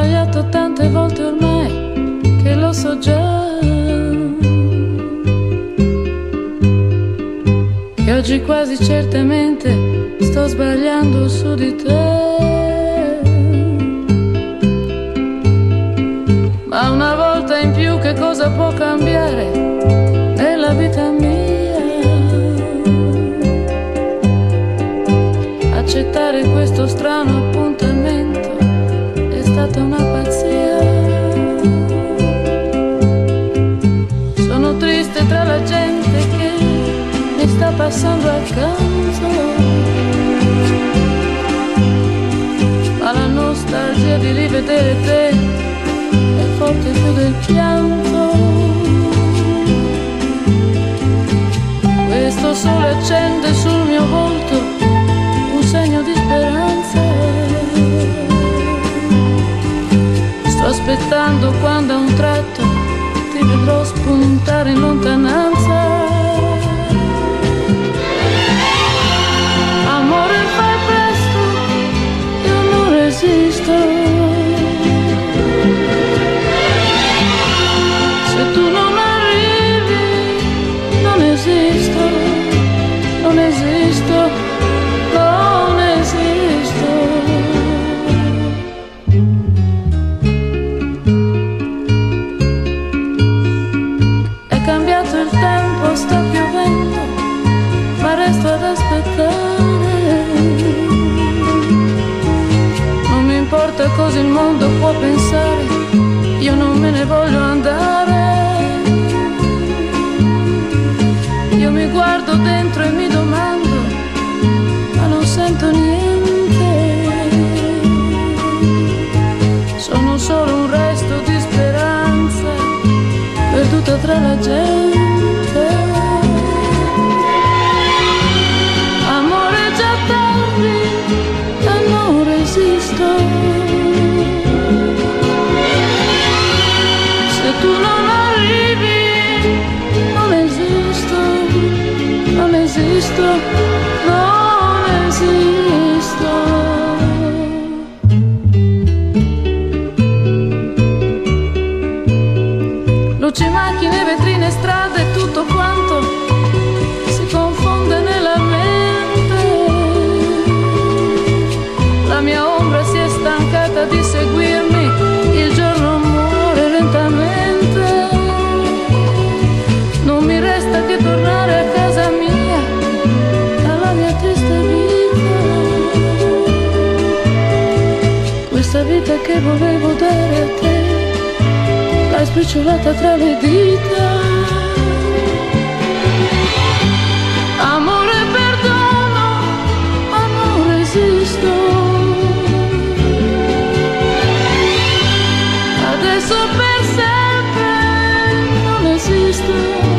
ripetato tante volte ormai che lo so già. Che oggi quasi certamente sto sbagliando su di te. Stata una pazzia. Sono triste tra la gente che mi sta passando accanto. Ma la nostalgia di rivedere te è forte più del pianto. Spuntare in lontananza. Amore, fai presto, io non resisto. Se tu non arrivi, non esisto, ad aspettare. Non mi importa cosa il mondo può pensare, io non me ne voglio andare. Io mi guardo dentro e mi domando, ma non sento niente. Sono solo un resto di speranza perduta tra la gente. Esisto, non esisto. Luci, macchine, vetrine, strade, tutto quanto notte che volevo dare a te L'hai spicciolata tra le dita. Amore perdono, ma non resisto. Adesso per sempre non esisto.